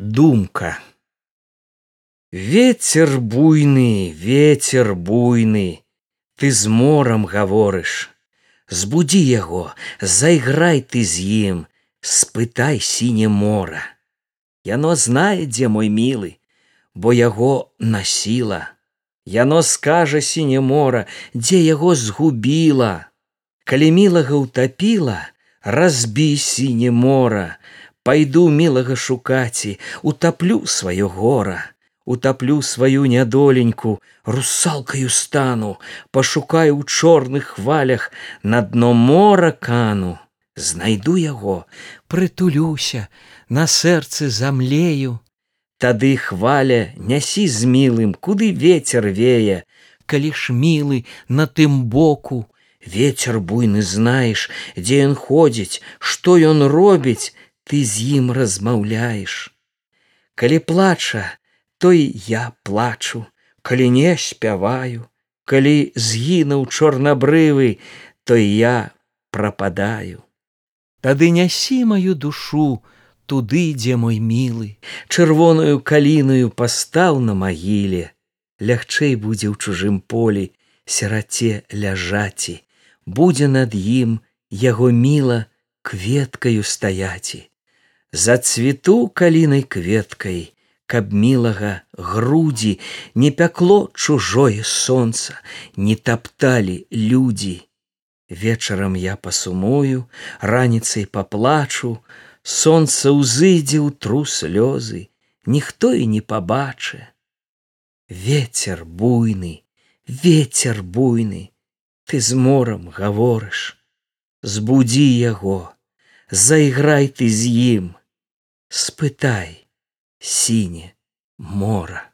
Думка. Ветер буйны, ветер буйны, Ты з морам гаворыш. Збудзі яго, зайграй ты з ім, спытай сіне мора. Яно знае, дзе мой мілы, бо яго насіла. Яно скажа сіне мора, дзе яго згубіла. Калі мілага ўтапіла, разбі сіне мора, Пайду мілага шукаці, утаплю сваё гора, утаплю сваю нядоленьку, русалкаю стану, пашукаю ў чорных хвалях на дно мора кану. Знайду яго, прытулюся, на сэрцы замлею. Тады хваля нясі з мілым, куды ветер вее, калі ж мілы на тым боку, Вецер буйны знаеш, дзе ён ходзіць, што ён робіць, ты з ім размаўляеш. Калі плача, то і я плачу, калі не спяваю, калі згінуў чорнабрывы, то я прападаю. Тады нясі маю душу туды, дзе мой мілы, чырвоную каліную пастаў на магіле, лягчэй будзе ў чужым полі сераце ляжаці, будзе над ім яго міла кветкаю стаяці зацвіту калінай кветкай, каб мілага грудзі не пякло чужое сонца, не тапталі людзі. Вечарам я пасумую, раніцай паплачу, Сонца ўзыдзе ў тру слёзы, ніхто і не пабача. Вецер буйны, ветер буйны, ты з морам гаворыш, Збудзі яго, зайграй ты з ім, спытай сіне мора